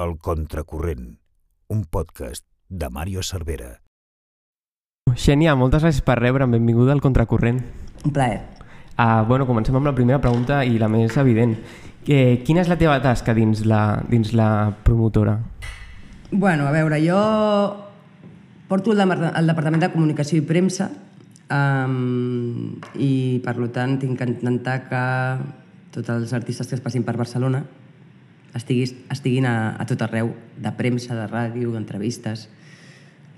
El Contracorrent, un podcast de Mario Cervera. Xènia, moltes gràcies per rebre'm. Benvinguda al Contracorrent. Un plaer. Uh, bueno, comencem amb la primera pregunta i la més evident. Eh, quina és la teva tasca dins la, dins la promotora? Bueno, a veure, jo porto el, el Departament de Comunicació i Premsa um, i, per tant, tinc que intentar que tots els artistes que es passin per Barcelona estiguis, estiguin a, a tot arreu, de premsa, de ràdio, d'entrevistes.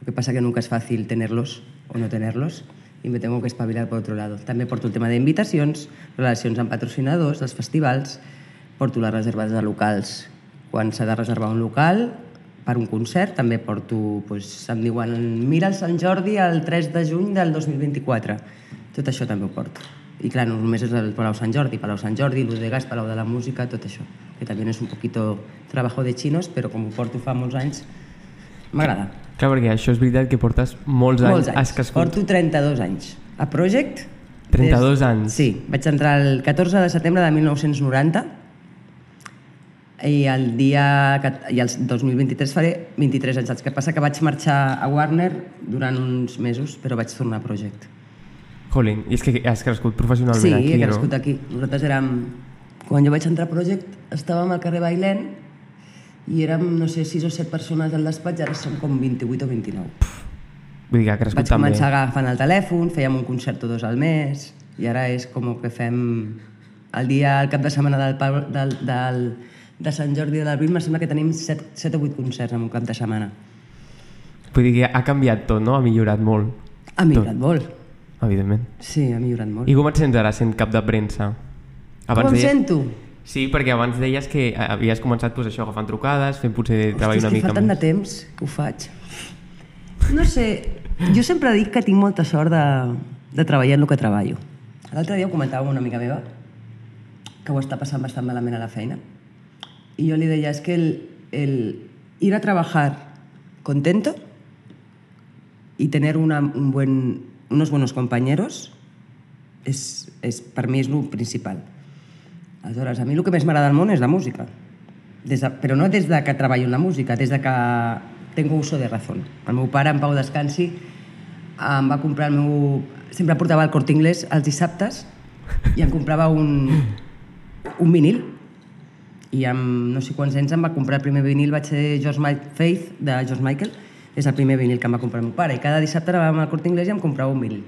Lo que pasa que nunca es fácil tenerlos o no tenerlos y me tengo que espavilar por otro lado. També porto el tema d'invitacions, relacions amb patrocinadors dels festivals, porto les reserves de locals. Quan s'ha de reservar un local per un concert, també porto, doncs, em diuen, mira el Sant Jordi el 3 de juny del 2024. Tot això també ho porto. I clar, no només és el Palau Sant Jordi, Palau Sant Jordi, Gas, Palau de la Música, tot això. Que també és un poquito trabajo de chinos, però com ho porto fa molts anys, m'agrada. Clar, perquè això és veritat que portes molts anys. Molts anys. Crescut. Porto 32 anys. A Project... 32 anys. Sí, vaig entrar el 14 de setembre de 1990 i el dia... cat- I el 2023 faré 23 anys. El que passa que vaig marxar a Warner durant uns mesos, però vaig tornar a Project. Jolín, i és que has crescut professionalment Sí, aquí, he crescut no? aquí. Nosaltres érem... Quan jo vaig entrar a Project, estàvem al carrer Bailén i érem, no sé, 6 o 7 persones al despatx, ara som com 28 o 29. Vull dir que ha crescut Vaig també. començar agafant el telèfon, fèiem un concert o dos al mes, i ara és com que fem el dia, el cap de setmana del, del, del, de Sant Jordi de l'Arbit, me sembla que tenim 7, 7 o 8 concerts en un cap de setmana. Vull dir que ha canviat tot, no? Ha millorat molt, Ha millorat molt. Evidentment. Sí, ha millorat molt. I com et sents ara sent cap de premsa? com em deies- sento? Sí, perquè abans deies que havies començat pues, això, agafant trucades, fent potser treball Hosti, una és que mica fa tant de temps que ho faig. No sé, jo sempre dic que tinc molta sort de, de treballar en el que treballo. L'altre dia ho comentava una amiga meva, que ho està passant bastant malament a la feina, i jo li deia, és que el, el ir a trabajar contento y tener una, un buen, unos buenos compañeros és, és, per mi és el principal. Aleshores, a mi el que més m'agrada al món és la música. Des de, però no des de que treballo en la música, des de que tengo uso de razón. El meu pare, en Pau Descansi, em va comprar el meu... Sempre portava el cort inglès els dissabtes i em comprava un, un vinil. I amb no sé quants anys em va comprar el primer vinil, vaig ser George Faith, de George Michael, és el primer vinil que em va comprar el meu pare. I cada dissabte anàvem al cort inglès i em comprava un vinil.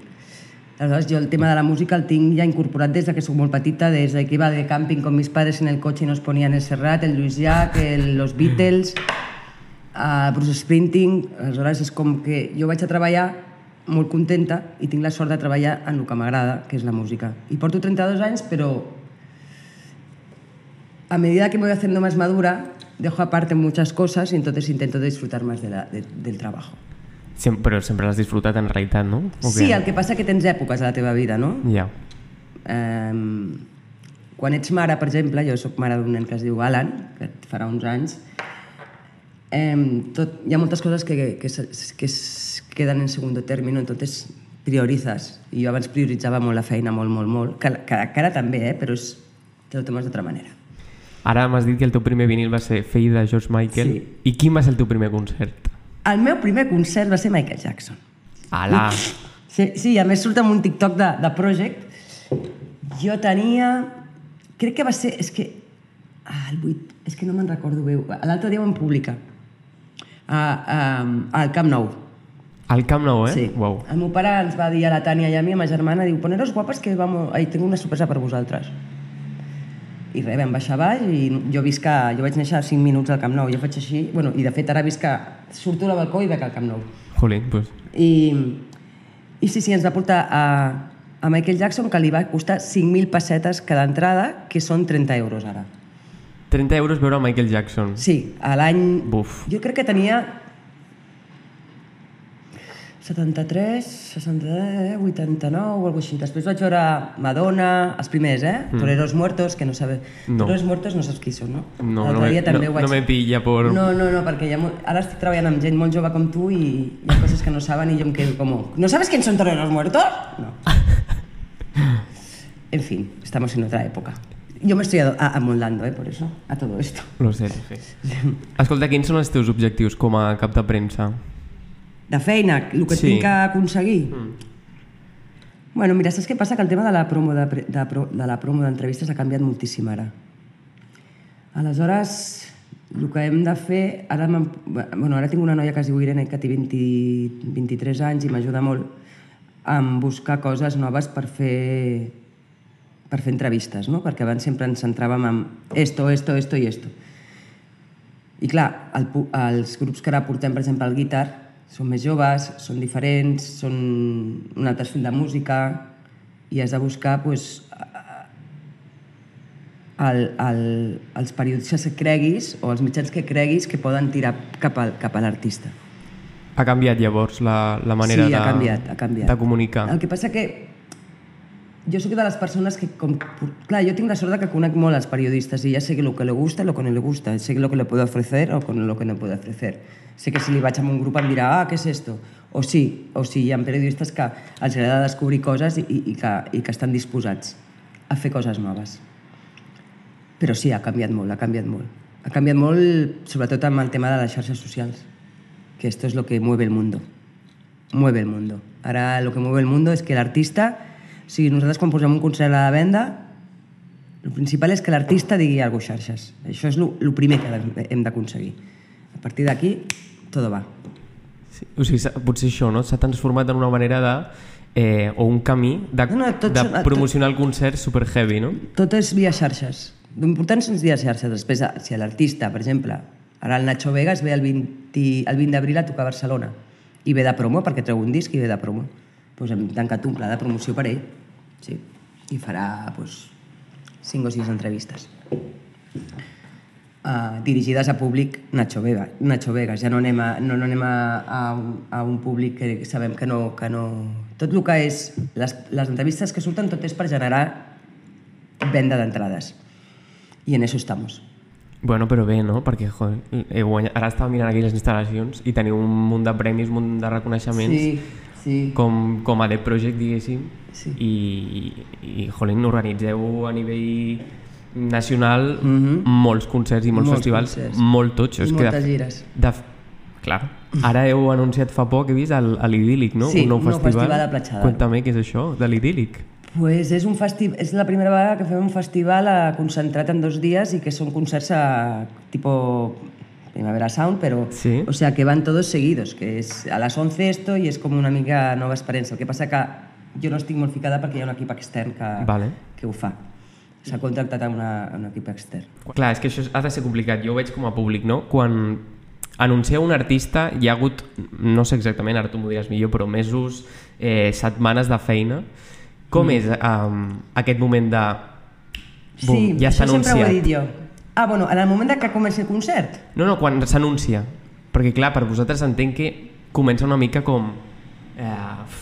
Aleshores, jo el tema de la música el tinc ja incorporat des de que soc molt petita, des de que iba de camping con mis padres en el coche y nos ponían el Serrat, el Luis Jack, el, los Beatles, a Bruce Springsteen. Aleshores, és com que jo vaig a treballar molt contenta i tinc la sort de treballar en el que m'agrada, que és la música. I porto 32 anys, però a medida que me voy haciendo más madura, dejo aparte muchas cosas y entonces intento disfrutar más de la, de- del trabajo. Sem però sempre l'has disfrutat en realitat, no? O Sí, el que passa que tens èpoques a la teva vida, no? Ja. Um, quan ets mare, per exemple, jo sóc mare d'un nen que es diu Alan, que farà uns anys, um, tot, hi ha moltes coses que, que, que es queden en segundo término, entonces priorizas. I jo abans prioritzava molt la feina, molt, molt, molt, que, que, que ara també, eh? però és, te lo tomes d'altra manera. Ara m'has dit que el teu primer vinil va ser Fei de George Michael. Sí. I quin va ser el teu primer concert? El meu primer concert va ser Michael Jackson. Ala! Sí, sí, a més surt amb un TikTok de, de Project. Jo tenia... Crec que va ser... És que... Ah, el 8... És que no me'n recordo bé. L'altre dia ho vam publicar. A, a, al Camp Nou. Al Camp Nou, eh? Sí. Uau. El meu pare ens va dir a la Tània i a mi, a ma germana, diu, poneros guapes que vamos... Ai, tinc una sorpresa per vosaltres. I res, vam baixar baix i jo visc a... Jo vaig néixer a 5 minuts al Camp Nou. Jo faig així... Bueno, i de fet ara visc a... Surto al balcó i veig al Camp Nou. Jolín, pues... I, i sí, sí, ens va portar a, a Michael Jackson, que li va costar 5.000 pessetes cada entrada, que són 30 euros ara. 30 euros veure Michael Jackson. Sí, a l'any... Buf. Jo crec que tenia 73, 60, 89 o alguna així. Després vaig veure Madonna, els primers, eh? Mm. Toreros Muertos, que no sabe... No. Toreros Muertos no saps qui són, no? No, no me- dia també no- vaig... no me pilla por- No, no, no, perquè ja, ara estic treballant amb gent molt jove com tu i hi ha coses que no saben i jo em quedo com... ¿No sabes quién son Toreros Muertos? No. En fin, estamos en otra época. yo me estoy a- a- amoldando, ¿eh? Por eso, a todo esto. Lo sé, sí. Escolta, quins són els teus objectius com a cap de premsa? De feina, el que Sí. tinc que aconseguir. Bueno, mira, saps què passa? Que el tema de la promo de, de, de la promo d'entrevistes ha canviat moltíssim ara. Aleshores, el que hem de fer... Ara, bueno, ara tinc una noia que es diu Irene, que té 20, 23 anys i m'ajuda molt en buscar coses noves per fer, per fer entrevistes, no? perquè abans sempre ens centràvem en esto, esto, esto i esto. I clar, el, els grups que ara portem, per exemple, el guitar, són més joves, són diferents, són un altre estil de música i has de buscar pues, el, el, els periodistes que creguis o els mitjans que creguis que poden tirar cap, al, cap a l'artista. Ha canviat llavors la, la manera sí, de, ha canviat, ha canviat. de comunicar. El que passa que jo sóc de les persones que, com, clar, jo tinc la sort que conec molt els periodistes i ja sé lo que le gusta, lo que no le gusta, sé lo que le puedo ofrecer o con lo que no puedo ofrecer. Sé que si li vaig a un grup em dirà, ah, què és esto? O sí, o sí, hi ha periodistes que els agrada descobrir coses i, i, que, i que estan disposats a fer coses noves. Però sí, ha canviat molt, ha canviat molt. Ha canviat molt, sobretot amb el tema de les xarxes socials, que esto es lo que mueve el mundo. Mueve el mundo. Ara lo que mueve el mundo es que l'artista, o sigui, nosaltres quan posem un concert a la venda, el principal és que l'artista digui alguna cosa xarxes. Això és el primer que hem d'aconseguir. A partir d'aquí, tot va. Sí. O sigui, potser això no? s'ha transformat en una manera de... Eh, o un camí de, No, no, tot de són- tot- promocionar el concert super heavy, no? Tot és via xarxes. L'important són via xarxes. Després, si l'artista, per exemple, ara el Nacho Vegas ve el 20, el 20 d'abril a tocar a Barcelona i ve de promo perquè treu un disc i ve de promo. Doncs hem tancat un pla de promoció per ell. Sí. I farà doncs, 5 o 6 entrevistes. Uh, dirigides a públic Nacho, Vega, Nacho Vegas. Ja no anem, a, no, no anem a, a, un, a un públic que sabem que no... Que no... Tot el que és... Les, les entrevistes que surten tot és per generar venda d'entrades. I en eso estamos. Bueno, però bé, no? Perquè, joder, he guanyat... ara estava mirant aquí les instal·lacions i teniu un munt de premis, un munt de reconeixements Sí, sí. com, com a The Project, diguéssim, Sí. i, i, jolín, organitzeu a nivell nacional Mhm. molts concerts i molts, Molts festivals concerts. molt totxos. I que de- moltes gires. De, clar, ara heu anunciat fa poc, he vist, el Idíl·lic, no? Sí, un nou un festival. festival a Platja d'Aro. Cuéntame què és això, de l'Idíl·lic. Pues és, un festi és la primera vegada que fem un festival concentrat en dos dies i que són concerts a, tipo Primavera Sound, pero Sí. o sea que van todos seguidos, que es a las 11 esto y es como una mica nova experiència. El que passa que jo no estic molt ficada perquè hi ha un equip extern que, Vale. que ho fa. S'ha contractat a, una, un equip extern. Clar, és que això ha de ser complicat. Jo ho veig com a públic, no? Quan anuncieu un artista, hi ha hagut, no sé exactament, ara tu m'ho diràs millor, però mesos, eh, setmanes de feina. Com mm. és um, aquest moment de... Bum, sí, ja això sempre ho he dit jo. Ah, bueno, en el moment de que comenci el concert. No, no, quan s'anuncia. Perquè, clar, per vosaltres entenc que comença una mica com eh,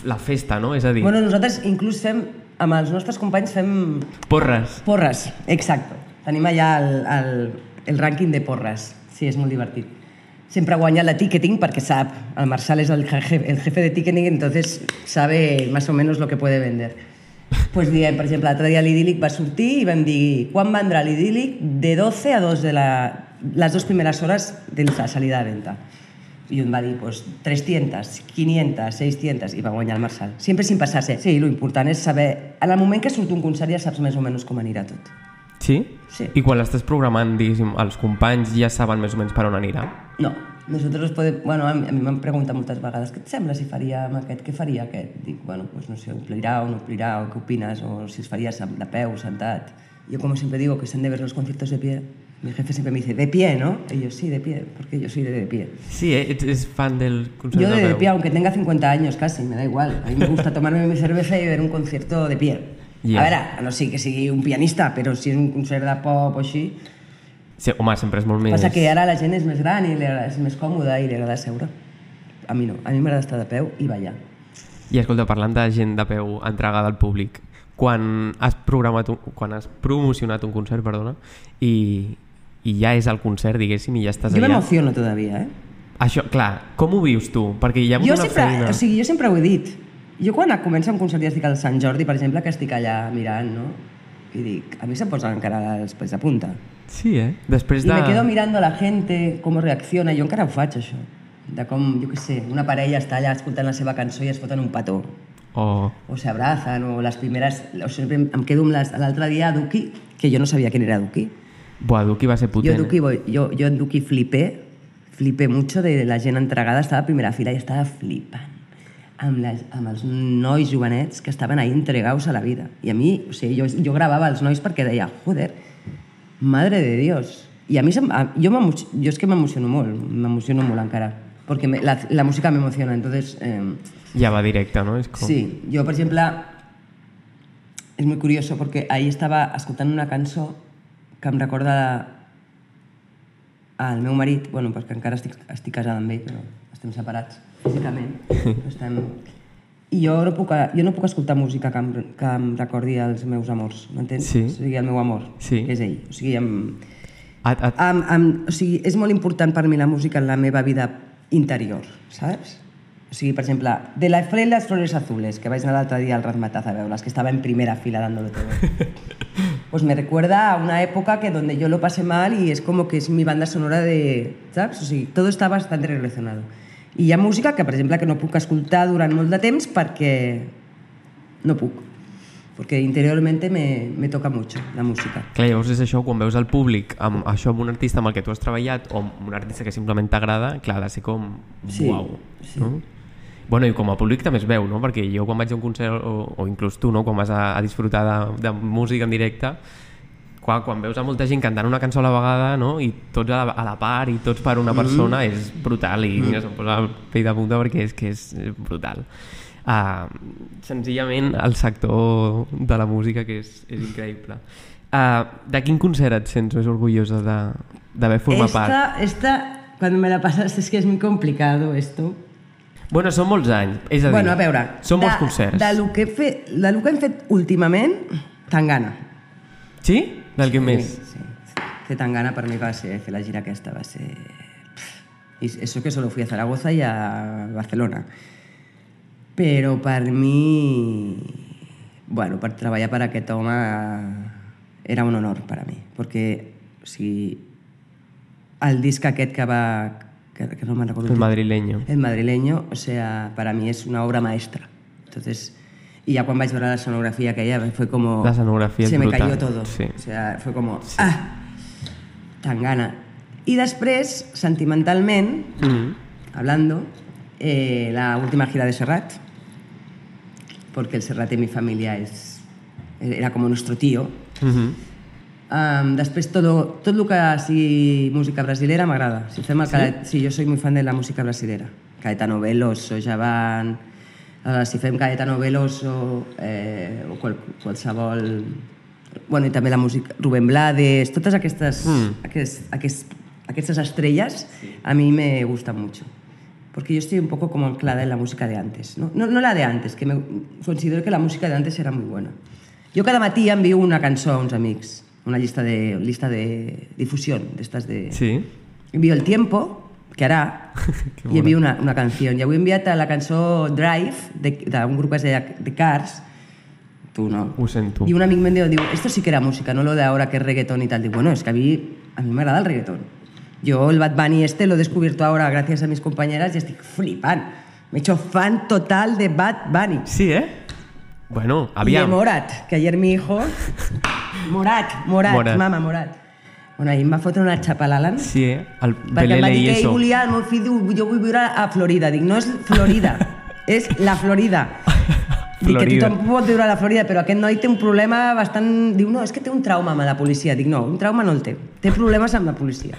la festa, no? És a dir, Bueno, nosaltres inclús fem, amb els nostres companys fem porres. Porres, exacto. Tenim allà el, el, el rànquing de porres. Sí, és molt divertit. Sempre guanya la ticketing perquè sap, el Marçal és el jefe, el jefe de ticketing, entonces sabe más o menos lo que puede vender. Pues diem, per exemple, l'altre dia l'idíl·lic va sortir i vam dir quan vendrà l'idíl·lic de 12 a 2 de la, les dues primeres hores de la salida de venda. I em va dir, pues, 300, 500, 600, i va guanyar el Marçal. Sempre sin passar-se. Sí, lo important és saber... En el moment que surt un concert ja saps més o menys com anirà tot. Sí? Sí. I quan l'estàs programant, diguéssim, els companys ja saben més o menys per on anirà? No, nosotros podem... Bueno, a mi, a mi m'han preguntat moltes vegades què et sembla si faríem aquest, què faria aquest? Dic, bueno, pues no sé, omplirà o no omplirà, o què opines, o si es faria de peu, sentat. Yo como siempre digo que se han de ver los conciertos de pie. Mi jefe siempre me dice, de pie, ¿no? Y yo, sí, de pie, porque yo soy de, de pie. Sí, eh? ets, ets fan del concert Yo de, de pie, aunque tenga 50 años casi, me da igual. A mí me gusta tomarme mi cerveza y ver un concierto de pie. Ja. A veure, a no sé que sigui un pianista, però si és un concert de pop o així... Sí, home, sempre és molt més... Passa que ara la gent és més gran i agrada, és més còmoda i li agrada seure. A mi no, a mi m'agrada estar de peu i ballar. I escolta, parlant de gent de peu entregada al públic, quan has programat un, quan has promocionat un concert, perdona, i, i ja és el concert, diguéssim, i ja estàs Jo allà... m'emociono todavía, eh? Això, clar, com ho vius tu? Perquè hi ha Jo una sempre, feina... o sigui, jo sempre ho he dit. Jo quan comença un concert i estic al Sant Jordi, per exemple, que estic allà mirant, no? I dic, a mi se'm posen encara els pels de punta. Sí, eh? Després I de... me quedo mirando a la gente, com reacciona, jo encara ho faig, això. De com, jo què sé, una parella està allà escoltant la seva cançó i es foten un petó. Oh, O s'abracen, o les primeres... O sempre em quedo amb les... L'altre dia a Duki, que jo no sabia quién era Duki. buah, Duki va ser Jo, potent. Duki, voy- yo, yo en Duki flipé, flipé mucho de la gent entregada, estava a primera fila i estava flipant amb, les, amb els nois jovenets que estaven ahí entregados a la vida. I a mi, o sigui, jo, jo gravava els nois perquè deia, joder, madre de Dios. I a mi, jo, jo és que m'emociono molt, m'emociono molt encara, perquè me, la, la música m'emociona, entonces... Eh, Ja va directe, no? És com... Sí, yo, por ejemplo, es muy curioso porque ahí estaba escoltant una cançó que em recorda al meu marit, bueno, perquè encara estic, estic casada amb ell, però estem separats físicament. però estem... I jo no, puc, jo no puc escoltar música que em, que em recordi els meus amors, m'entens? Sí. O sigui, el meu amor, Sí. que és ell. O sigui, em, Et, et, em, em, o sigui, és molt important per mi la música en la meva vida interior, saps? O sigui, per exemple, de la Fle las flores azules, que vaig anar l'altre dia al Razmataz a veure, que estava en primera fila dándolo todo. pues me recuerda a una época que donde yo lo pasé mal y es como que es mi banda sonora de... ¿sabes? O sigui, todo está bastante relacionado. I hi ha música que, per exemple, que no puc escoltar durant molt de temps perquè no puc. Perquè interiormente me, me toca mucho la música. Clar, llavors és això, quan veus el públic amb això amb un artista amb el que tu has treballat o amb un artista que simplement t'agrada, clar, ha de ser com... Sí, Uau, sí. no? Bueno, i com a públic també es veu, no? Perquè jo quan vaig a un concert, o, o inclús tu, no? Quan vas a, a disfrutar de, de música en directe, quan, quan veus a molta gent cantant una cançó a la vegada, no? I tots a la, a la part i tots per una persona, mm. és brutal i mm. se'm posa el pell de punta perquè és que és brutal. Uh, senzillament el sector de la música que és, és increïble. Uh, de quin concert et sents més orgullosa de- d'haver format esta, part? Esta, cuando me la pasas, es que es muy complicado esto. Bueno, són molts anys, és a dir, bueno, a veure, són de, molts concerts. De lo, que he fet, de lo que hem fet últimament, Tangana. Sí? Que més? Sí, sí. Fer Tangana per mi va ser, fer la gira aquesta va ser... Y eso que solo fui a Zaragoza y a Barcelona. Però per mi... Bueno, per treballar per aquest home era un honor per a mi, perquè o sigui, el disc aquest que va... que, que no me'n recordo El madrileño. el madrileño, o sea, para mí es una obra maestra. Entonces, y ya cuando vais a ver la sonografía aquella, fue como... La sonografía Se me brutal, cayó todo. sí. O sea, fue como... Ah! Tan gana. Y després, sentimentalment, Mm. hablando, eh, la última gira de Serrat, porque el Serrat en mi familia es, era como nuestro tío. Mm -hmm. Um, després, todo, tot el que sigui música brasilera m'agrada. Si fem el sí? Caet... sí, jo soy muy fan de la música brasilera. Caetano Veloso, Javan... Uh, si fem Caetano Veloso eh, o qual, qualsevol... Bueno, i també la música... Rubén Blades, totes aquestes, mm. aquest, aquest, aquestes estrelles a mi me gustan mucho. Porque yo estoy un poco como anclada en la música de antes. No, no, no la de antes, que me, considero que la música de antes era muy buena. Jo cada matí envio una cançó a uns amics, una llista de, lista de difusió, d'estes de... Sí. Envio el tiempo, que harà, i envio una, una canció. I avui he enviat la cançó Drive, d'un grup que es deia The Cars, tu no. Ho sento. I un amic me'n diu, diu, esto sí que era música, no lo de ahora que es reggaetón y tal. Digo, bueno, es que a mí, a mí me agrada el reggaetón. Yo el Bad Bunny este lo he descubierto ahora gracias a mis compañeras y estoy flipant. Me he hecho fan total de Bad Bunny. Sí, eh? Bueno, Y de. Morat, que ayer mi hijo... Morat, Morat, Morat. mama, Morat. Bueno, ahir em va fotre una xapa a l'Alan Sí, eh? El perquè em va dir que ell volia, el meu fill diu, jo vull viure a Florida. Dic, no és Florida, és la Florida. Dic que tothom pot viure a la Florida, però aquest noi té un problema bastant... Diu, no, és que té un trauma amb la policia. Dic, no, un trauma no el té. Té problemes amb la policia.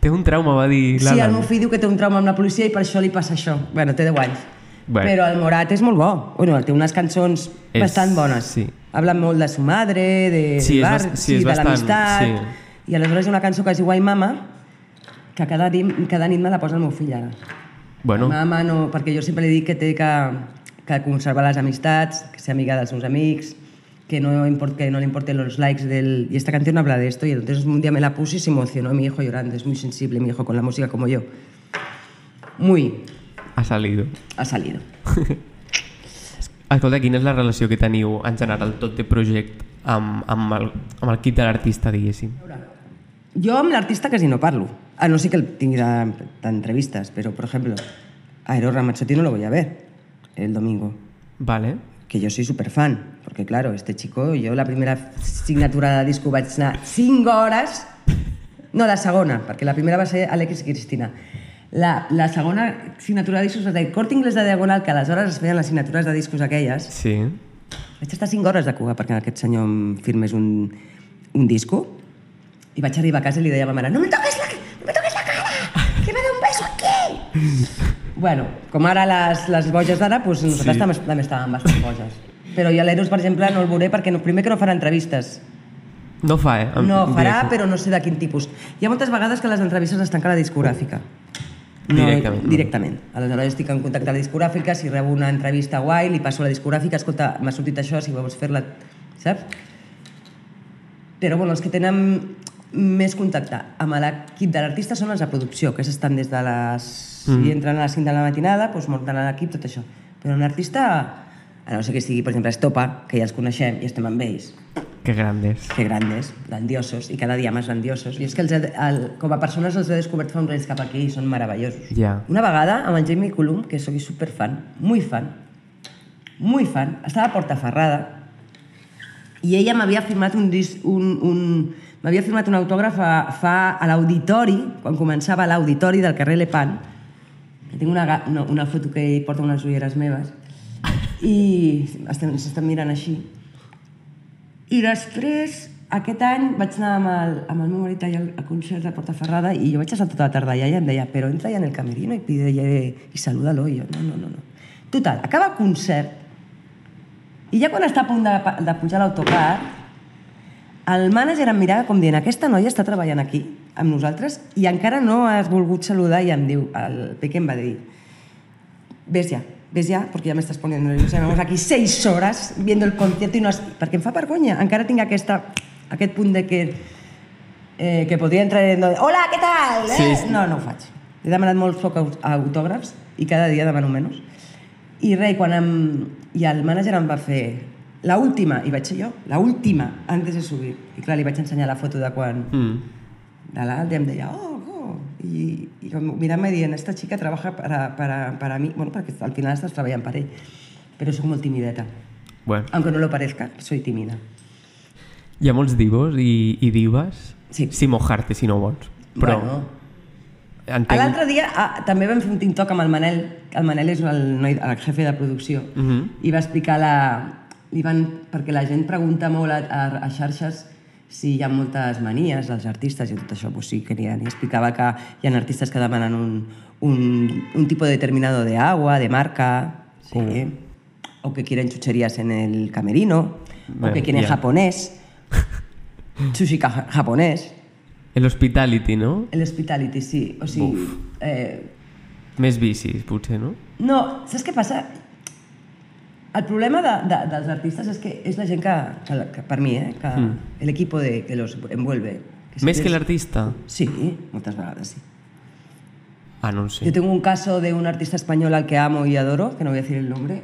Té un trauma, va dir Sí, el l'Alan. meu fill diu que té un trauma amb la policia i per això li passa això. Bueno, té 10 anys. Bé. Però el Morat és molt bo. Bueno, té unes cançons És- bastant bones. sí. Habla molt de su madre, de, Sí, bar, bast- sí, és de bastant, l'amistat. sí. I aleshores hi ha una cançó que es diu Ai Mama, que cada, nit, cada nit me la posa el meu fill ara. Bueno, Mama no, perquè jo sempre li dic que té que, que conservar les amistats, que ser amiga dels seus amics, que no, import, que no le importen los likes del... Y esta canción habla de esto y entonces un día me la puse y se emocionó mi hijo llorando. Es muy sensible mi hijo con la música como yo. Muy. ha salido. Ha salido. Escolta, quina és la relació que teniu en general tot de project amb, amb, el, amb el kit de l'artista, diguéssim. Jo amb l'artista quasi no parlo. A no ser que el tingui de- d'entrevistes, però, por ejemplo, a Eros Ramazzotti no lo voy a ver el domingo. Vale. que yo soy súper fan, porque claro, este chico, yo la primera signatura de disco vaig anar 5 hores, no, la segona, perquè la primera va ser Alex i Cristina. La, la segona signatura de discos ser Corte Inglés de Diagonal, que aleshores es feien les signatures de discos aquelles. Sí. Vaig estar 5 hores de cua perquè aquest senyor em firmés un, un disco i vaig arribar a casa i li deia a ma mare no me toques la, no me toques la cara, que me da un beso aquí. Bueno, com ara les, les boges d'ara, doncs nosaltres Sí. també, també estàvem bastant boges. Però jo a l'Eros, per exemple, no el veuré perquè no, primer que no farà entrevistes. No fa, eh? En No farà, directe. però no sé de quin tipus. Hi ha moltes vegades que les entrevistes es tanca la discogràfica. Directament. Directament. Aleshores estic en contacte amb la discogràfica, si rebo una entrevista guai, li passo a la discogràfica, escolta, m'ha sortit això, si vols fer-la, saps? Però bueno, els que tenen més contacte amb l'equip de l'artista són els de producció, que estan des de les... Mm. Si entren a les 5 de la matinada, doncs munten l'equip, tot això. Però un artista, a no ser que sigui, per exemple, Estopa, que ja els coneixem i estem amb ells, Que grandes. que grandes, grandiosos, i cada dia més grandiosos. I és que els el, com a persones els he descobert fa uns anys cap aquí i són meravellosos. Ja. Una vegada amb el Jamie Cullum, que soy superfan, muy fan, muy fan, estava a Portaferrada i ella m'havia firmat un, dis, un, un m'havia firmat un autògraf a, fa a l'auditori, quan començava l'auditori del carrer Lepant, tinc una, una, una foto que ell porta unes ulleres meves, i s'estan mirant així. I després, aquest any, vaig anar amb el, amb el meu marit al, concert de Portaferrada i jo vaig estar tota la tarda allà i em deia però entra ja en el camerino i pide i salúdalo. I jo, no, no, no, no. Total, acaba el concert i ja quan està a punt de, de pujar l'autocar, el mànager em mirava com dient aquesta noia està treballant aquí amb nosaltres i encara no has volgut saludar i em diu, el Peque em va dir ves ya, ves ya, porque ya me estás poniendo nerviosa. Llevamos aquí seis horas viendo el concierto i no has... Perquè em fa vergonya. Encara tinc aquesta, aquest punt de que, eh, que podria entrar en... Hola, què tal? Eh? Sí, sí. No, no ho faig. He demanat molts aut- autògrafs i cada dia demano menys. I res, quan em... I el mànager em va fer la última, i vaig ser jo, la última, antes de subir. I clar, li vaig ensenyar la foto de quan... Mm. de l'Alde em deia, oh, oh, i, i mirant-me dient, esta chica trabaja para, para, para mí, bueno, perquè al final estàs treballant per ell, però soc molt timideta. Bueno, Aunque no lo parezca, soy tímida. hi ha molts divos i, i dives. Sí. Si mojarte, si no vols. Però Bueno, entenc... L'altre dia ah, també vam fer un TikTok amb el Manel, el Manel és el, noi, el jefe de producció, Mhm. i va explicar la... Li van, perquè la gent pregunta molt a, a, a xarxes si hi ha moltes manies als artistes i tot això, pues sí que n'hi ha. I explicava que hi ha artistes que demanen un, un, un tipo determinado de agua, de marca, sí, o que quieren chucherías en el camerino, o que quieren japonés, sushi japonés, El hospitality, no? el hospitality, sí. O sigui, eh, Més potser, no? No, saps què passa? El problema de, de, dels artistes és que és la gent que, que, que per mi, eh, que mm. l'equip que los envuelve. Que Més que l'artista? Sí, moltes vegades sí. Ah, no ho Yo sé. tengo un caso de un artista español al que amo y adoro, que no voy a decir el nombre,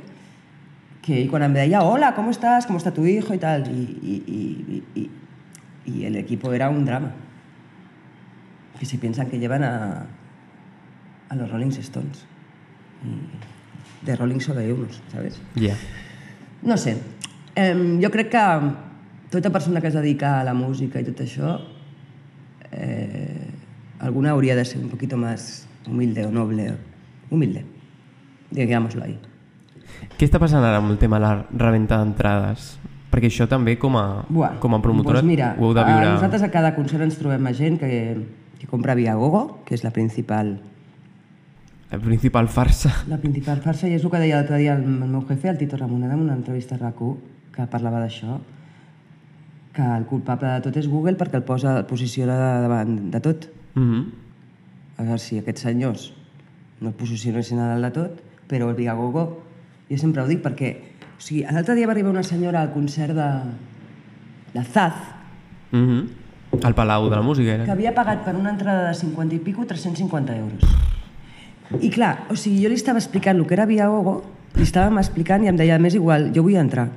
que cuando me decía, hola, ¿cómo estás? ¿Cómo está tu hijo? y tal. Y, y, y, y, el equipo era un drama. Que se piensan que llevan a, a los Rolling Stones. De Rolling hay unos, ¿sabes? Ja. No sé. Eh, jo crec que tota persona que es dedica a la música i tot això, eh, alguna hauria de ser un poquito más humilde o noble. Humilde, digámoslo ahí. Què està passant ara amb el tema de la reventa d'entrades? Perquè això també com a, Buah, com a promotora doncs mira, ho heu de a viure... nosaltres a cada concert ens trobem a gent que, que compra Viagogo, que és la principal, El principal farsa. la principal farsa, i és el que deia l'altre dia el, el meu jefe, el Tito Ramoneda, en una entrevista a rac que parlava d'això, que el culpable de tot és Google perquè el posa, el posiciona davant de tot. Mm -hmm. A veure si aquests senyors no es posicionessin a dalt de tot, però el Viagogo, jo sempre ho dic perquè... O sigui, l'altre dia va arribar una senyora al concert de, de Zaz, Mm -hmm. El Palau de la Música que era. havia pagat per una entrada de 50 i pico 350 euros. I clar, o sigui, jo li estava explicant el que era Viagogo, li estàvem explicant i em deia, més igual, jo vull entrar.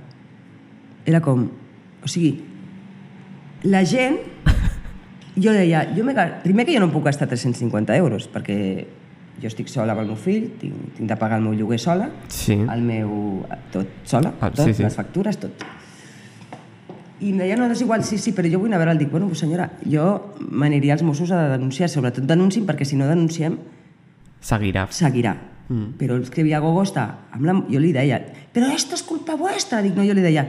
Era com, O sigui, la gent... Jo deia, jo me, primer que jo no puc gastar 350 euros, perquè jo estic sola amb el meu fill, tinc, tinc de pagar el meu lloguer sola, Sí. el meu... tot sola, Ah, tot, sí, sí. les factures, tot. I em deia, no, és igual, sí, sí, però jo vull anar a veure-el. Dic, bueno, pues senyora, jo m'aniria als Mossos a denunciar, sobretot denuncin, perquè si no denunciem, Seguirà. seguirà. Mm. Però el que Viagogo està... Amb la... Jo li deia, però esto es culpa vuestra. Dic, no, yo le deia,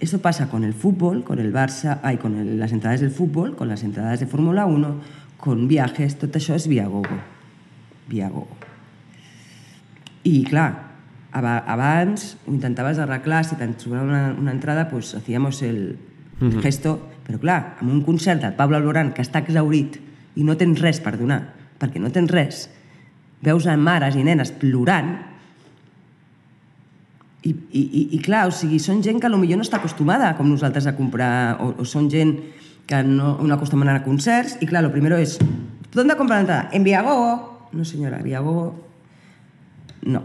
eso pasa con el fútbol, con el Barça, ay, con el, las entradas del fútbol, con las entradas de Fórmula 1, con viajes, tot això és Viagogo. Viagogo. I, clar, aba- abans ho intentaves arreglar, si te'n sobrava una, una entrada, pues hacíamos el, el gesto, però clar, amb un concert del Pablo Alborán que està exaurit i no tens res per donar, perquè no tens res, veus a mares i nenes plorant, i, i, i, i clar, o sigui, són gent que potser no està acostumada com nosaltres a comprar, o, o són gent que no, no acostumen a anar a concerts, i clar, lo primero es, ¿dónde comprar la entrada? En Viagogo. No, señora, Viagogo no.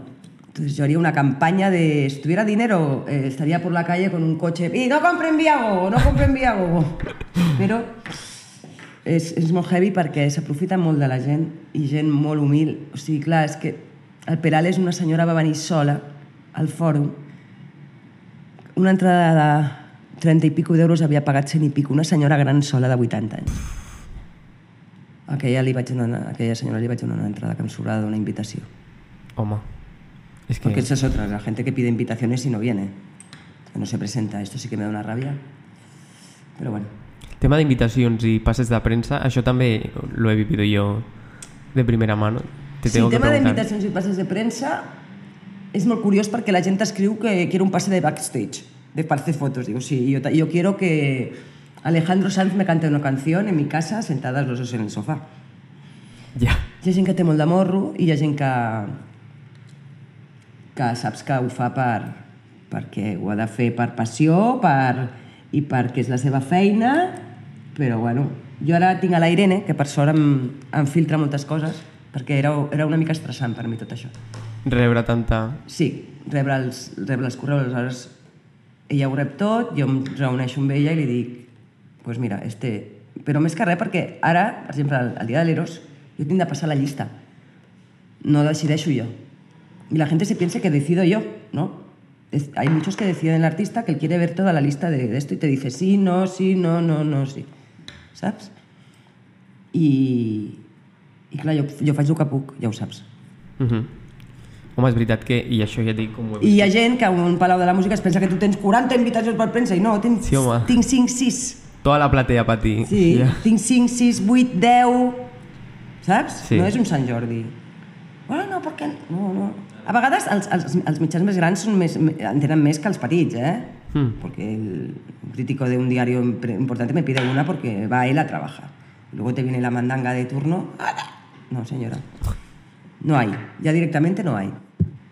Entonces yo haría una campaña de, si tuviera dinero, eh, estaría por la calle con un coche, y no compren Viagogo, no compren Viagogo. Però és, és molt heavy perquè s'aprofita molt de la gent i gent molt humil. O sigui, clar, és que el Perales, una senyora va venir sola al fòrum, una entrada de 30 i pico d'euros havia pagat 100 i pico, una senyora gran sola de 80 anys. Aquella, li vaig donar, aquella senyora li vaig donar una entrada que em sobrava d'una invitació. Home, és que... Porque esa es otra, la gente que pide invitaciones y no viene, que no se presenta. Esto sí que me da una rabia. Pero bueno. Tema d'invitacions i passes de premsa, això també lo he vivido yo de primera mano. Te Sí, tengo tema d'invitacions i passes de premsa és molt curiós perquè la gent escriu que quiere un pase de backstage, de para hacer fotos. Digo, sí, yo, yo quiero que Alejandro Sanz me cante una canción en mi casa sentadas los dos en el sofá. Ja. Hi ha gent que té molt de morro i hi ha gent que, que saps que ho fa per, perquè ho ha de fer per passió per, i perquè és la seva feina, però bueno, jo ara tinc a la Irene, que per sort em, em filtra moltes coses, perquè era, era una mica estressant per mi tot això. Rebre tanta... Sí, rebre els, rebre els correus, aleshores ella ho rep tot, jo em reuneixo amb ella i li dic, pues mira, este... Però més que res perquè ara, per exemple, el, el dia de l'Eros, jo tinc de passar la llista. No decideixo yo. Y la gente se piensa que decido yo, ¿no? Es- hay muchos que deciden el artista que él quiere ver toda la lista de, de esto y te dice sí, no, sí, no, no, no, sí. Saps? I, i clar, jo, jo faig el que puc, ja ho saps. Uh -huh. Home, és veritat que... I això ja dic com ho he I hi vist. ha gent que a un palau de la música es pensa que tu tens 40 invitacions per premsa i no, tens, Sí, home. tinc 5, 6. Tota la platea per ti. Sí, Ja. tinc 5, 6, 8, 10... Saps? Sí. No és un Sant Jordi. Bueno, no, perquè... No, no. A vegades els, els, els mitjans més grans són més, en tenen més que els petits, eh? Mm. Porque el crítico de un diario importante me pide una porque va él a trabajar. Luego te viene la mandanga de turno. No, señora. No hay. Ya directamente no hay.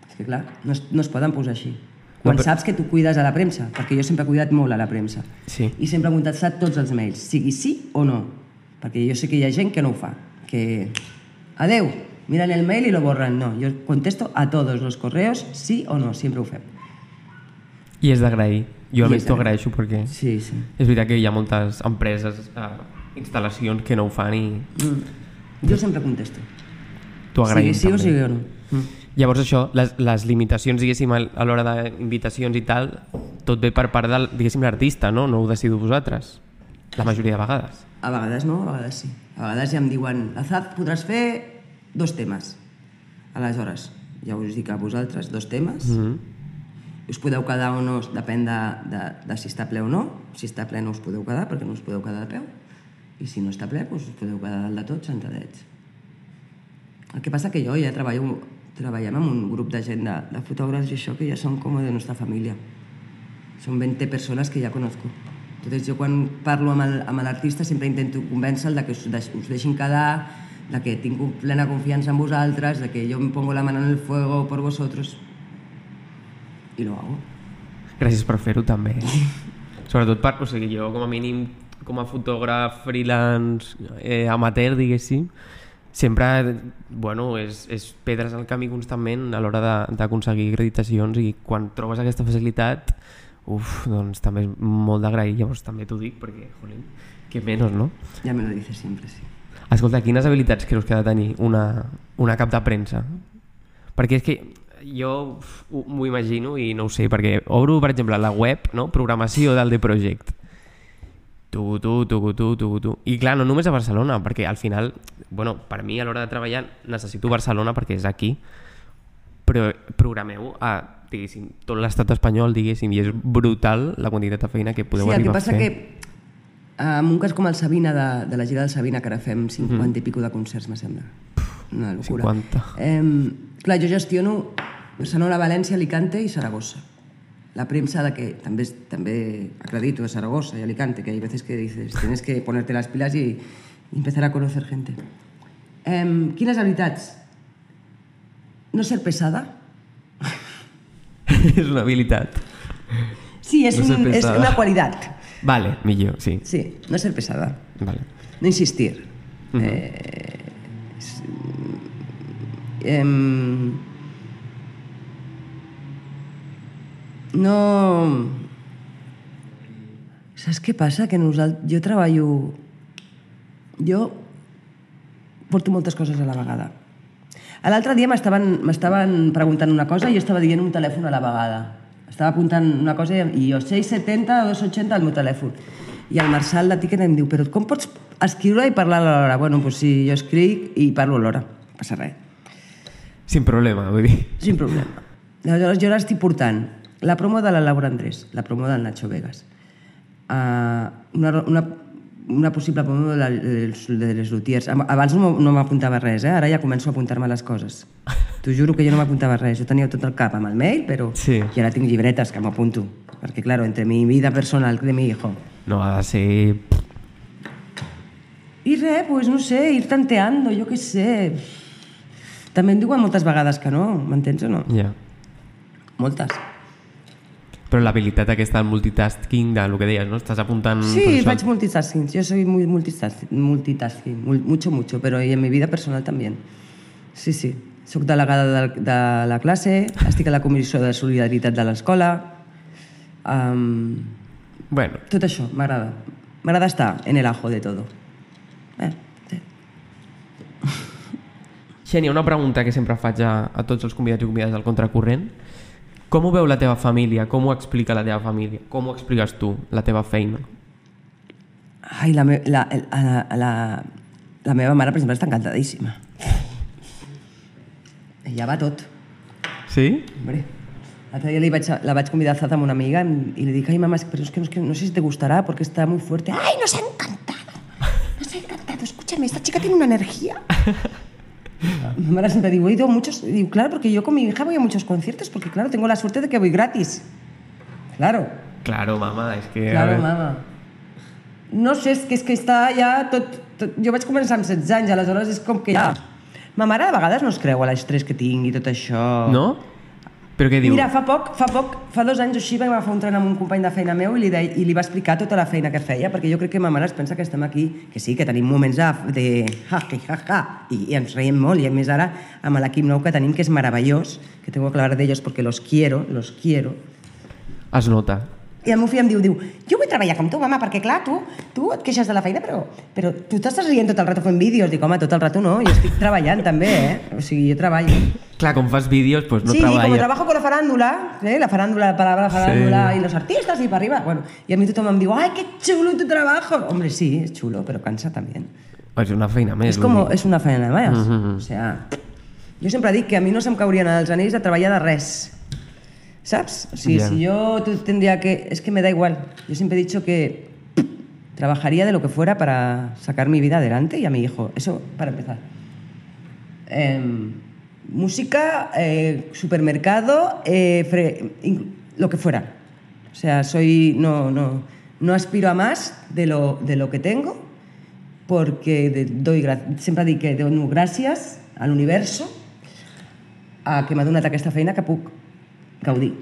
És que clar, no es, no es poden posar així. Quan però- saps que tu cuides a la premsa, perquè jo sempre he cuidat molt a la premsa. Sí. I sempre he contestat tots els mails, sigui sí o no. Perquè jo sé que hi ha gent que no ho fa. Que, adeu, miran el mail y lo borran. No, yo contesto a todos los correos, sí o no, siempre ho fem. I és d'agrair. Jo almenys t'ho agraeixo perquè Sí, sí. és veritat que hi ha moltes empreses, eh, instal·lacions que no ho fan i Mm. Jo sempre contesto. t'ho agraïm Sigui sí o també. sigui o no. Mm. Llavors això, les, les limitacions, diguéssim, a l'hora d'invitacions i tal, tot ve per part del, diguéssim, l'artista, no? No ho decidiu vosaltres, la majoria de vegades. A vegades no, a vegades sí. A vegades ja em diuen, Azaz, podràs fer dos temes. Aleshores, ja us dic a vosaltres, dos temes. Mm -hmm. Us podeu quedar o no, depèn de, de, de si està ple o no. Si està ple no us podeu quedar, perquè no us podeu quedar de peu. I si no està ple, doncs us podeu quedar dalt de tot sentadets. El que passa que jo ja treballo, treballem amb un grup de gent de, de fotògrafs i això que ja són com de nostra família. Són 20 persones que ja conozco. Entonces jo quan parlo amb l'artista sempre intento convèncer de que us, deix, us deixin quedar, de que tinc plena confiança en vosaltres, de que jo em pongo la mano en el fuego por vosotros. I lo hago. Gràcies per fer-ho també. Sobretot per, o sigui, jo com a mínim com a fotògraf freelance eh, amateur, diguéssim, sempre, bueno, és, és pedres al camí constantment a l'hora de- d'aconseguir acreditacions i quan trobes aquesta facilitat uf, doncs també és molt d'agrair, llavors també t'ho dic perquè, jolín, que menys, no? Ya me lo dices siempre, sí. Escolta, quines habilitats creus que ha de tenir una, una cap de premsa? Perquè és que jo m'ho imagino i no ho sé, perquè obro, per exemple, la web, no? programació del The Project. Tu, tu, tu, tu, tu, tu. I clar, no només a Barcelona, perquè al final, bueno, per mi a l'hora de treballar necessito Barcelona perquè és aquí, però programeu a, diguéssim, tot l'estat espanyol, diguéssim, i és brutal la quantitat de feina que podeu sí, el que arribar passa a fer. que en un cas com el Sabina, de, de la gira del Sabina, que ara fem 50 i pico de concerts, me sembla. Una locura. 50. Eh, clar, jo gestiono Barcelona, València, Alicante i Saragossa. La premsa de que també, també acredito de Zaragoza y Alicante, que hay veces que dices, tienes que ponerte las pilas y, y empezar a conocer gente. Eh, quines habilitats? No ser pesada. és una habilitat. Sí, és, No un, és una qualitat. Vale, millor, sí. Sí, no ser pesada. Vale. No insistir. eh, es- em, no... Saps què passa? Que nosaltres, jo treballo... Jo porto moltes coses a la vegada. L'altre dia m'estaven preguntant una cosa i jo estava dient un telèfon a la vegada. Estava apuntant una cosa i jo 670 o 280 al meu telèfon. I el Marçal de Ticket em diu, però com pots escriure i parlar alhora? Bueno, doncs si jo escric i parlo alhora, no passa res. Sin problema, vull dir. Sin problema. Aleshores, jo ara estic portant la promo de la Laura Andrés, la promo del Nacho Vegas, uh, una, una, una possible promo de, la, de, les- lutiers. Abans no, no m'apuntava res, eh? ara ja començo a apuntar-me les coses. T'ho juro que jo no m'apuntava res, jo tenia tot el cap amb el mail, però Sí. i ara tinc llibretes que m'apunto. Perquè, claro, entre mi vida personal de mi hijo No ha de ser... I res, pues no sé, ir tanteando, jo què sé. També em diuen moltes vegades que no, m'entens o no? Ja. Moltes. Però l'habilitat aquesta del multitasking, de lo que deies, no? Estàs apuntant... Sí, faig multitasking. Yo soy muy multitasking, multitasking mul- mucho, mucho, pero y en mi vida personal también. Sí, sí. Soc delegada de, de la classe, estic a la comissió de solidaritat de l'escola. Um, Bueno, tot això, m'agrada. M'agrada estar en el ajo de todo. Eh, sí. Xènia, una pregunta que sempre faig a, a tots els convidats i convidades del Contracorrent. Com ho veu la teva família? Com ho explica la teva família? Com ho expliques tu, la teva feina? Ai, la, me, la, la, la, la meva mare, per exemple, està encantadíssima. Ella va tot. Sí? Hombre, l'altre dia li vaig, la vaig convidar a Zaz amb una amiga y le dije, ay mamá, es que- pero es que, no, es que no sé si te gustará porque está muy fuerte. Ay, nos ha encantado, nos ha encantado, escúchame, esta chica tiene una energía. Mi madre siempre digo, he ido a muchos, y digo, claro, porque yo con mi hija voy a muchos conciertos porque claro, tengo la suerte de que voy gratis. Claro, Claro, mama, és que... claro, mama. No sé, és que, és que està ja tot, tot... Jo vaig començar amb 16 anys, aleshores és com que ja... Ma mare de vegades no es creu a l'estrès que tinc i tot això. No? Però què diu? Mira, fa poc, fa poc, fa dos anys o així vam agafar un tren amb un company de feina meu i li, de, i li va explicar tota la feina que feia, perquè jo crec que ma mare es pensa que estem aquí, que sí, que tenim moments de, de ja, ja, ja, i, i ens reiem molt, i a més ara amb l'equip nou que tenim, que és meravellós, que tengo que hablar de ellos porque los quiero, los quiero, Es nota. I el meu fill em diu, diu, jo vull treballar com tu, mama, perquè clar, tu, tu et queixes de la feina, però, però tu t'estàs rient tot el rato fent vídeos. Dic, home, tot el rato no, jo estic treballant també, eh? O sigui, jo treballo. Clar, com fas vídeos, doncs no sí, treballa. como trabajo con la farándula, ¿eh? la farándula, la palabra farándula y los artistas y para arriba. Bueno, y a mí todo me digo, ¡ay, qué chulo tu trabajo! Hombre, sí, es chulo, pero cansa también. És una feina més. Como, dir. es una feina más. Mhm. O sea, jo sempre dic que a mi no se'm caurien els anells de treballar de res. ¿Sabes? Ya. si yo tendría que... Es que me da igual. Yo siempre he dicho que trabajaría de lo que fuera para sacar mi vida adelante y a mi hijo. Eso para empezar. Em, música, eh, supermercado, eh, fre- lo que fuera. O sea, soy no, no, no aspiro a más de lo, de lo que tengo porque de- doy sempre dic que dono gràcies a l'universo a que m'ha donat aquesta feina que puc gaudir.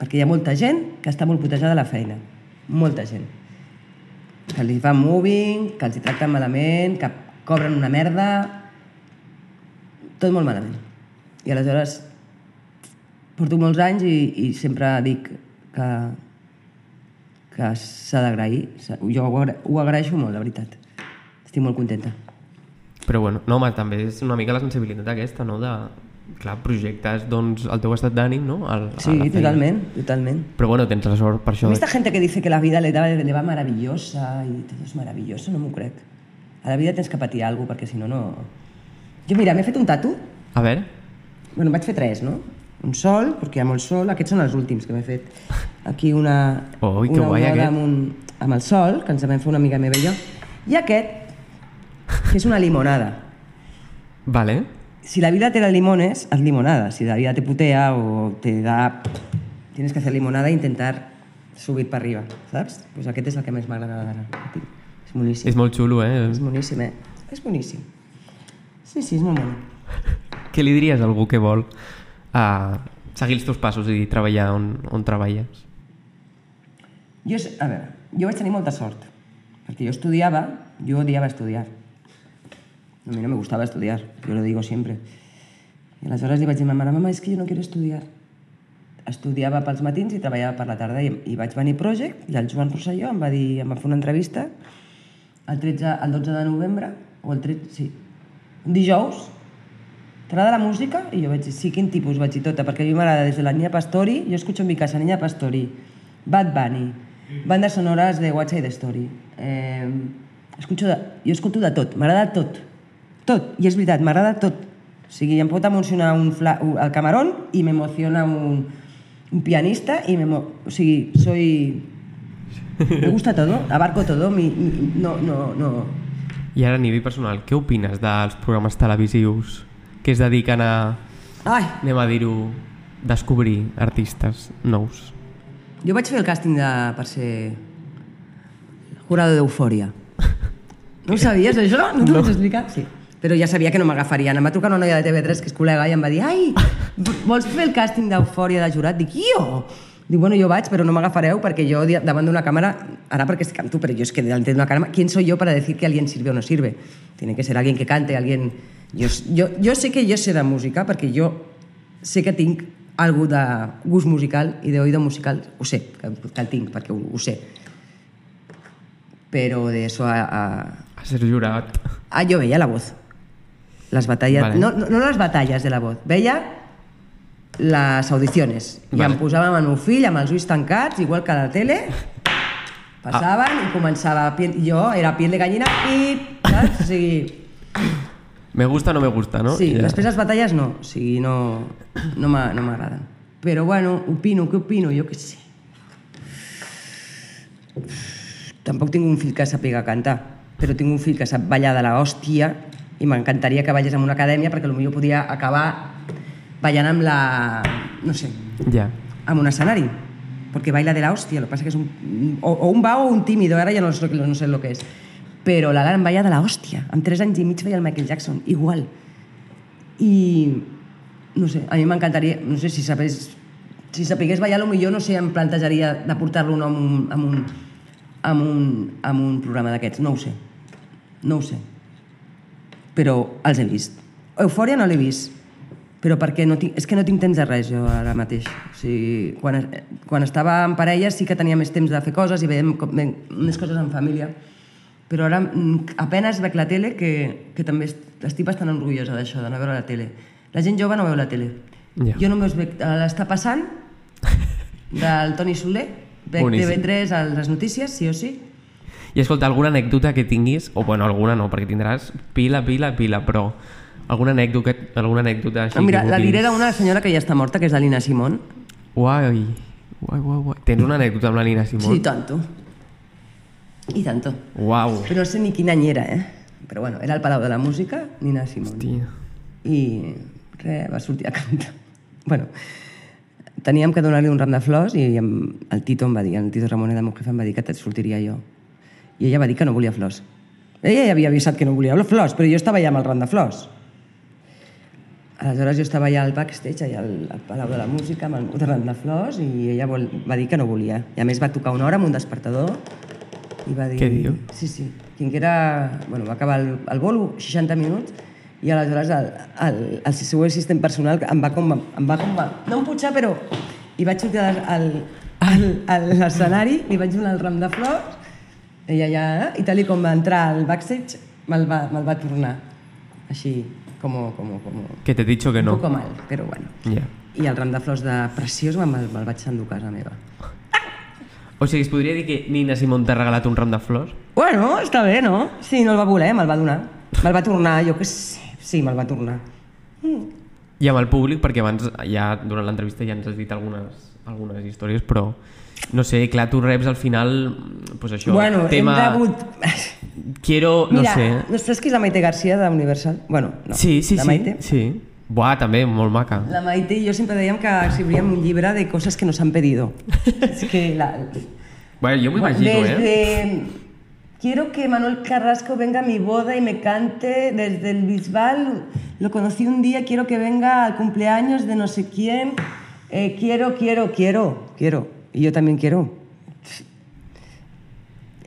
Perquè hi ha molta gent que està molt putejada de la feina. Molta gent. Que li fan moving, que els hi tracten malament, que cobren una merda... Tot molt malament. I aleshores porto molts anys i, i sempre dic que que s'ha d'agrair. Jo ho, agra ho agraeixo molt, la veritat. Estic molt contenta. Però bueno, no, home, també és una mica la sensibilitat aquesta, no? De, clar, projectes doncs, el teu estat d'ànim, no? Al, Sí, totalment, totalment. Però bueno, tens la sort per això. Esta gente que dice que la vida le, da, le va maravillosa y todo es maravilloso, no m'ho crec. A la vida tens que patir alguna cosa, perquè si no, no... Jo, mira, m'he fet un tatu. A veure, Bueno, en vaig fer tres, no? Un sol, perquè hi ha molt sol. Aquests són els últims que m'he fet. Aquí una, Ui, que una guai, aquest. amb, un, amb el sol, que ens vam fer una amiga meva i jo. I aquest, que és una limonada. vale. Si la vida te da limones, haz limonada. Si la vida te putea o te da... Tienes que hacer limonada e intentar subir para arriba, saps? Pues aquest és el que més m'agrada d'anar. És boníssim. És molt xulo, eh? És boníssim, eh? És boníssim. Sí, sí, és molt bonic. Què li diries a algú que vol uh, seguir els teus passos i treballar on, on treballes? Jo, a veure, jo vaig tenir molta sort, perquè jo estudiava, jo odiava estudiar. A mi no me gustaba estudiar, yo lo digo siempre. I aleshores li vaig dir a ma mare, mama, és que jo no quiero estudiar. Estudiava pels matins i treballava per la tarda i, i vaig venir Project i el Joan Rosselló em va dir, em va fer una entrevista el, 13, el 12 de novembre, o el 13, sí, un dijous, t'agrada la música? I jo vaig dir, sí, quin tipus? Vaig dir tota, perquè a mi m'agrada des de la Niña Pastori, jo escucho en mi casa Niña Pastori, Bad Bunny, bandes sonores de What's Side Story, eh, escucho de, jo escolto de tot, m'agrada tot, tot, i és veritat, m'agrada tot. O sigui, em pot emocionar un fla, el camarón i m'emociona un, un pianista i o sigui, soy... Me gusta todo, abarco todo, mi, mi, no, no, no, I ara a nivell personal, què opines dels programes televisius que es dediquen a, Ai, anem a dir-ho, descobrir artistes nous? Jo vaig fer el càsting de, per ser jurado d'Eufòria. No ho sabies, això? No t'ho vaig explicar? Sí. Però ja sabia que no m'agafarien. Em va trucar una noia de TV3 que és col·lega i em va dir ai, vols fer el càsting d'Eufòria de jurat? Dic, jo? Dic, bueno, jo vaig, però no m'agafareu perquè jo davant d'una càmera, ara perquè estic amb tu, però jo és que delante de una càmera, ¿quién soy yo para decir que alguien sirve o no sirve? Tiene que ser alguien que cante, alguien... Jo, jo, jo sé que jo sé de música perquè jo sé que tinc algú de gust musical i d'oïdo musical, ho sé, que, que el tinc perquè ho, ho sé. Però de eso a, a, A ser jurat. Ah, yo veía la voz. Las batallas. Vale. No, no, las batallas de la voz. Veia les audiciones. I Vale. em posava amb el meu fill, amb els ulls tancats, igual que a la tele. Passaven i començava... Piel, jo era piel de gallina i... Saps? O sigui... Me gusta o no me gusta, no? Sí, I ja. després les batalles no. O sigui, no, no m'agraden. Però bueno, opino, què opino? Jo què sé. Tampoc tinc un fill que sàpiga cantar, però tinc un fill que sap ballar de la hòstia i m'encantaria que ballés en una acadèmia perquè potser podia acabar ballant amb la... no sé, Ja. amb un escenari. Porque baila de la hostia, lo que pasa que es un... O, o un vago o un tímido, ara ja no sé, no sé lo que és. Però l'Alan balla de la hòstia. Amb 3 anys i mig feia el Michael Jackson, igual. I... No sé, a mi m'encantaria... No sé si sabés... Si sapigués ballar, millor no sé, em plantejaria de portar-lo no amb un, amb un, amb un, amb un programa d'aquests. No ho sé. No ho sé. Però els he vist. Eufòria no l'he vist però perquè no tinc, és que no tinc temps de res jo ara mateix. O sigui, quan, quan estava en parella sí que tenia més temps de fer coses i veiem com, més coses en família, però ara mm, apenes veig la tele, que, que també est- estic bastant orgullosa d'això, de no veure la tele. La gent jove no veu la tele. Ja. Jo només veig a l'Està passant, del Toni Soler, veig Boníssim. TV3 a les notícies, sí o sí, I escolta, alguna anècdota que tinguis, o bueno, alguna no, perquè tindràs pila, pila, pila, però alguna anècdota, alguna anècdota així Ah, mira, la diré d'una senyora que ja està morta, que és la Lina Simón. Guai, guai, guai, guai. Tens una anècdota amb la Nina Simón? Sí, tanto. I tanto. Uau. Però no sé ni quin any era, eh? Però bueno, era el Palau de la Música, Nina Simón. Hòstia. I res, va sortir a cantar. Bueno, teníem que donar-li un ram de flors i el Tito em va dir, el Tito Ramon de meu jefe em va dir que te'n sortiria jo. I ella va dir que no volia flors. Ella ja havia avisat que no volia flors, però jo estava allà amb el ram de flors. Aleshores jo estava allà al backstage, allà al, al Palau de la Música, amb el ram de flors, i ella vol, va dir que no volia. I a més va tocar una hora amb un despertador i va dir... Què diu? Sí, sí. Quin que era... Bueno, va acabar el, el bolo, 60 minuts, i aleshores el, el, el seu assistent personal em va com... Em va com no em putxar, però... I vaig sortir al, al, al- a l'escenari, li vaig donar el ram de flors, ella ja, i tal i com va entrar al backstage, me'l va, me'l va tornar. Així, com, com, com... Que t'he dicho que Un no. poco mal, però bueno. Ja. I el ram de flors de preciós me'l, me'l vaig endur a casa meva. O sigui, es podria dir que Nina Simón t'ha regalat un ram de flors? Bueno, està bé, no? Sí, no el va voler, me'l va donar. Me'l va tornar, jo que sé. Sí, me'l va tornar. I amb el públic, perquè abans ja durant l'entrevista ja ens has dit algunes, algunes històries, però no sé, clar, tu reps al final pues això, bueno, tema... hem rebut... Quiero, no Mira, sé... no saps qui és la Maite Garcia de Universal? Bueno, no. Sí, sí, la sí. Maite. sí. Buah, també, molt maca. La Maite i jo sempre dèiem que escriuríem un llibre de coses que nos han pedido. és que la... Bueno, jo m'ho imagino, Desde... eh? Quiero que Manuel Carrasco venga a mi boda y me cante desde el Bisbal. Lo conocí un día, quiero que venga al cumpleaños de no sé quién. Eh, quiero, quiero, quiero, quiero. Y yo también quiero.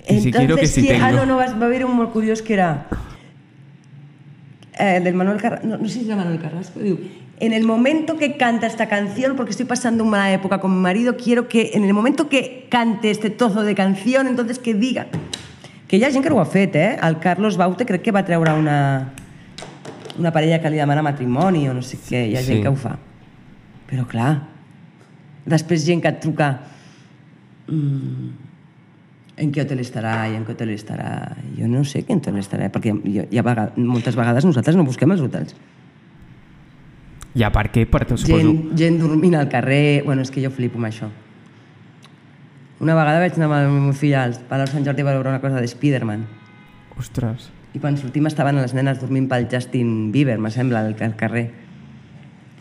Y si quiero que ¿quién? Ah, tengo. no, no, va, a haber un curioso que era... eh, del Manuel Carrasco, no, no sé si era Manuel Carrasco, digo, en el momento que canta esta canción, porque estoy pasando una mala época con mi marido, quiero que en el momento que cante este trozo de canción, entonces que diga que hi ha gent que ho ha fet, eh? El Carlos Baute crec que va treure una, una parella que li demana matrimoni o no sé què, hi ha gent Sí. que ho fa. Però clar, després gent que et truca mm, en què hotel estarà i en què hotel estarà. Jo no sé quin hotel estarà, perquè jo, ha vegades, moltes vegades nosaltres no busquem els hotels. Ja, per què? Per, suposo... Gent, gent dormint al carrer... Bueno, és que jo flipo amb això. Una vegada vaig anar amb el meu fill al Palau Sant Jordi a veure una cosa de Spiderman. Ostres. I quan sortim estaven les nenes dormint pel Justin Bieber, me sembla, al, al carrer.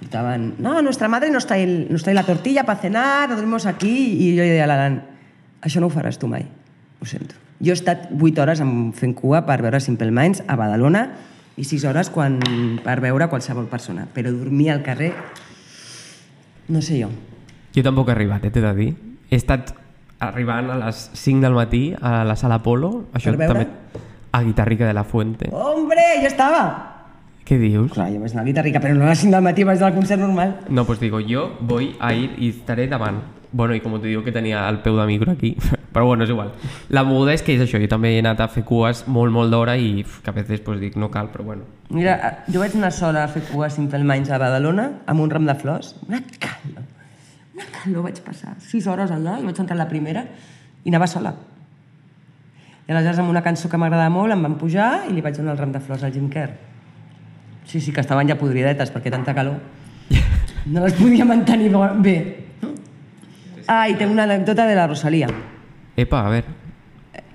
Estaven, no, nuestra madre nos trae, nos trae la tortilla para cenar, dormimos aquí, i jo li deia a l'Alan, això no ho faràs tu mai, ho sento. Jo he estat 8 hores fent cua per veure Simple Minds a Badalona i 6 hores quan, per veure qualsevol persona, però dormir al carrer, no sé jo. Jo tampoc he arribat, eh, t'he de dir. He estat arribant a les 5 del matí a la sala Polo, això també a Guitarrica de la Fuente. Hombre, jo estava! Què dius? Clar, jo vaig anar a Guitarrica, però no a les 5 del matí, vaig anar al concert normal. No, pues digo, yo voy a ir y estaré davant. Bueno, i com te digo que tenia el peu de micro aquí, però bueno, és igual. La moguda és que és això, jo també he anat a fer cues molt, molt d'hora i uf, que a vegades pues, dic, no cal, però bueno. Mira, jo vaig anar sola a fer cua a Simple Minds a Badalona amb un ram de flors. Una calor. Una calor vaig passar. Sis hores allà i vaig entrar la primera i anava sola. I aleshores amb una cançó que m'agradava molt em van pujar i li vaig donar el ram de flors al Jim Kerr. Sí, sí, que estaven ja podridetes perquè tanta calor. No les podia mantenir bé. Ah, i tinc una anècdota de la Rosalia. Epa, a veure,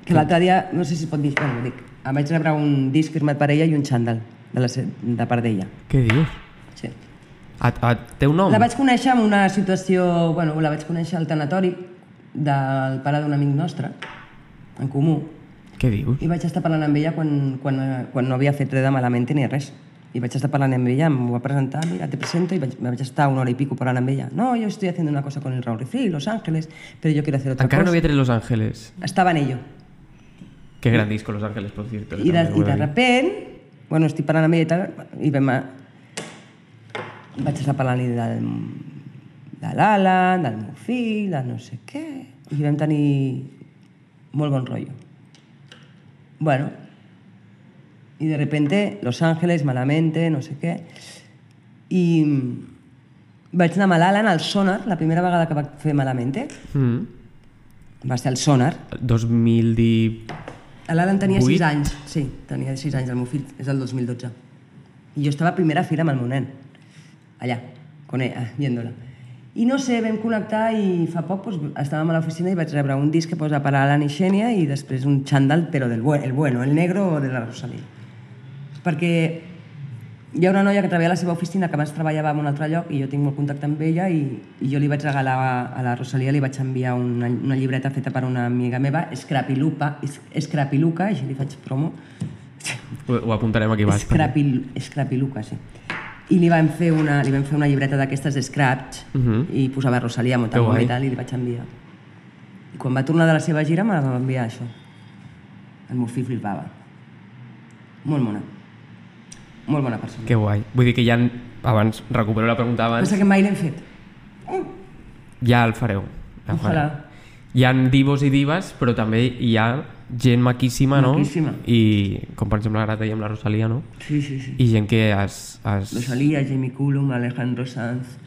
Que l'altre dia, no sé si es pot dir, bueno, dic, em vaig rebre un disc firmat per ella i un xandall de, la, de part d'ella. què dius? Sí. A, a, té un nom? La vaig conèixer en una situació... Bueno, la vaig conèixer al tanatori del pare d'un amic nostre, en comú, Què dius? i vaig estar parlant amb ella quan, quan, quan no havia fet res de malament ni res. I vaig estar parlant amb ella, em va presentar, mira, te presento, i vaig, vaig estar una hora y pico parlant amb ella. No, yo estoy haciendo una cosa con el Raúl Refri, Los Ángeles, pero yo quiero hacer otra Encara no cosa. havia tret Los Ángeles. Estaba en ello. Qué gran disco Los Ángeles, por cierto. I i ho he de dit. repent, bueno, estic parlant amb ella i tal, i vam... A... Vaig estar parlant-li del, de l'Alan, del meu fill, de no sé què, i vam tenir molt bon rotllo. Bueno, i de repente, Los Ángeles, Malamente, no sé què, i vaig anar amb l'Alan al Sonar, la primera vegada que va fer Malamente, Mm. va ser al Sonar, 2010... L'Alan tenia Vuit? 6 anys, sí, tenia 6 anys, el meu fill, és el 2012. I jo estava a primera fila amb el meu nen, allà, con ella, viéndola. I no sé, vam connectar i fa poc doncs, estàvem a l'oficina i vaig rebre un disc que posa per a Alan i Xènia i després un xandall, però del buen, el bueno, el negro de la Rosalía. Perquè hi ha una noia que treballa a la seva oficina que abans treballava en un altre lloc i jo tinc molt contacte amb ella i, i jo li vaig regalar a, a la Rosalia, li vaig enviar una, una llibreta feta per una amiga meva, Scrapilupa, Es- Scrapiluca, així li faig promo, Ho, ho apuntarem aquí baix. Scrapil, Scrapiluca, sí. I li vam fer una, li vam fer una llibreta d'aquestes de scratch Mhm. i posava Rosalia, guai. i tal, i li vaig enviar. I quan va tornar de la seva gira me va enviar això. El meu fill flipava. Molt mona. Molt bona persona. Que guai. Vull dir que ja... Abans, recupero la pregunta abans. Pensa que mai l'hem fet. Ja el fareu. a Ojalà. veure. Hi ha divos i divas, però també hi ha gent maquíssima, no? Maquíssima. I, com per exemple ara dèiem la Rosalia, no? Sí, sí, sí. I gent que es... es... Rosalía, Jamie Cullum, Alejandro Sanz,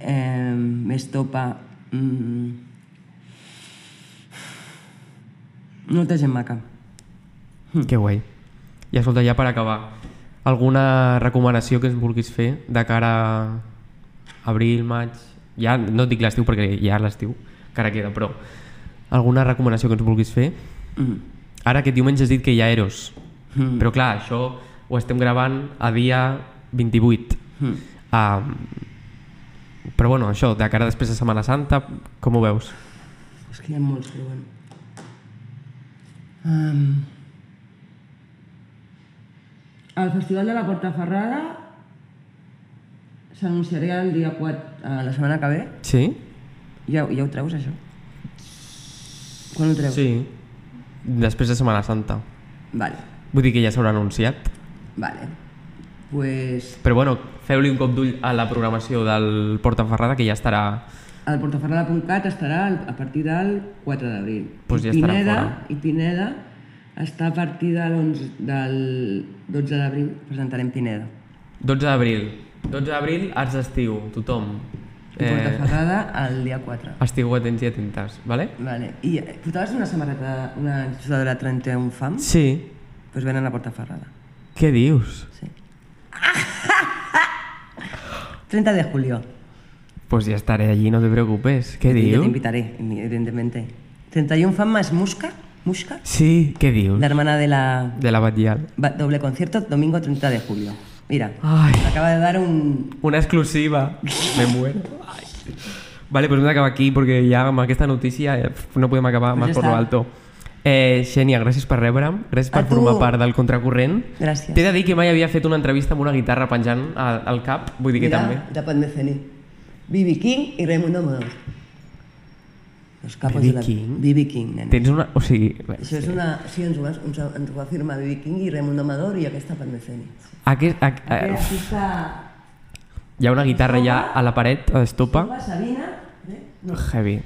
eh, Mestopa... Mm, molta gent maca. Que guai. I escolta, ja per acabar, alguna recomanació que ens vulguis fer de cara a abril, maig... Ja no et dic l'estiu perquè ja l'estiu encara queda, però alguna recomanació que ens vulguis fer? Mm. Ara aquest diumenge has dit que hi ha Eros, Mm. però clar, això ho estem gravant a dia 28. Mm. Um, però bueno, això, de cara després de Setmana Santa, com ho veus? És que hi ha molts, però bueno. Um, el Festival de la Portaferrada s'anunciarà el dia 4, a la setmana que ve. Sí? Ja, ja ho treus, això? Quan ho treus? Sí. Després de Setmana Santa. Vale, Vull dir que ja s'haurà anunciat. vale. Pues Però bueno, feu-li un cop d'ull a la programació del Portaferrada que ja estarà... el portaferrada.cat estarà a partir del 4 d'abril. Pues I ja Pineda. I Pineda està a partir de l'11 del 12 d'abril, presentarem Pineda. 12 d'abril. 12 d'abril, arts d'estiu, tothom. I Portaferrada el dia 4. estigueu atents i atentes, vale? Vale. I eh, portaves una samarreta, una sudadera 31 fam? Sí. Pues venen a Portaferrada. Què dius? Sí. 30 de julio. Pues ya estaré allí, no te preocupes. ¿Qué Ya te dius? invitaré, evidentemente. 31 fam más Musca, Musca, Sí, ¿qué dius? la hermana de la De la Batllal. va- doble concierto, domingo 30 de julio. Mira, Ay. me acaba de dar un... Una exclusiva. Me muero. Ay. Vale, pues hem d'acabar aquí perquè ja amb aquesta notícia eh, no podem acabar Pues més ja per lo alto. Eh, Xènia, gràcies per rebre'm, gràcies per formar part del Contracorrent. Gràcies. T'he de dir que mai havia fet una entrevista amb una guitarra penjant al, al cap, vull dir que també. Mira, Tapat Meceni. B.B. King y Raimundo Capos B.B. de la... King? B.B. King, nen. Tens una... O sigui... bé, Això és una... Sí, ens ho, va, ens, ens ho va firmar B.B. King i Raimundo Amador i aquest Tapat Meceni. Aquest, a, a, Aquest artista... hi ha una guitarra ja a la paret, a l'estopa. Estopa, Sabina... Eh? No. Heavy.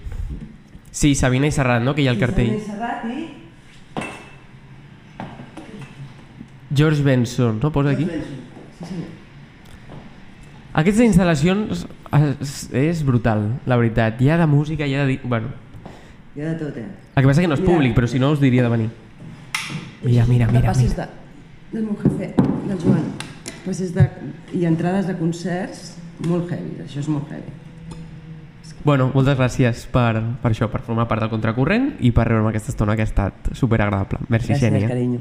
Sí, Sabina i Serrat, no? Que hi ha el cartell. Sabina i Serrat i... George Benson, no? Posa aquí. Sí, senyor. Aquestes instal·lacions és, és brutal, la veritat. Hi ha de música, hi ha de... Bueno, Hi ha de tot, eh? el que passa que no és Mira. públic, però si no us diria de venir. Mira, mira, mira. passes mira. de, del meu jefe, del Joan. Passes de, I entrades de concerts molt heavy, això és molt heavy. Bueno, moltes gràcies per, per això, per formar part del contracorrent i per reure'm aquesta estona que ha estat superagradable. Merci, Gràcies, Xènia. carinyo.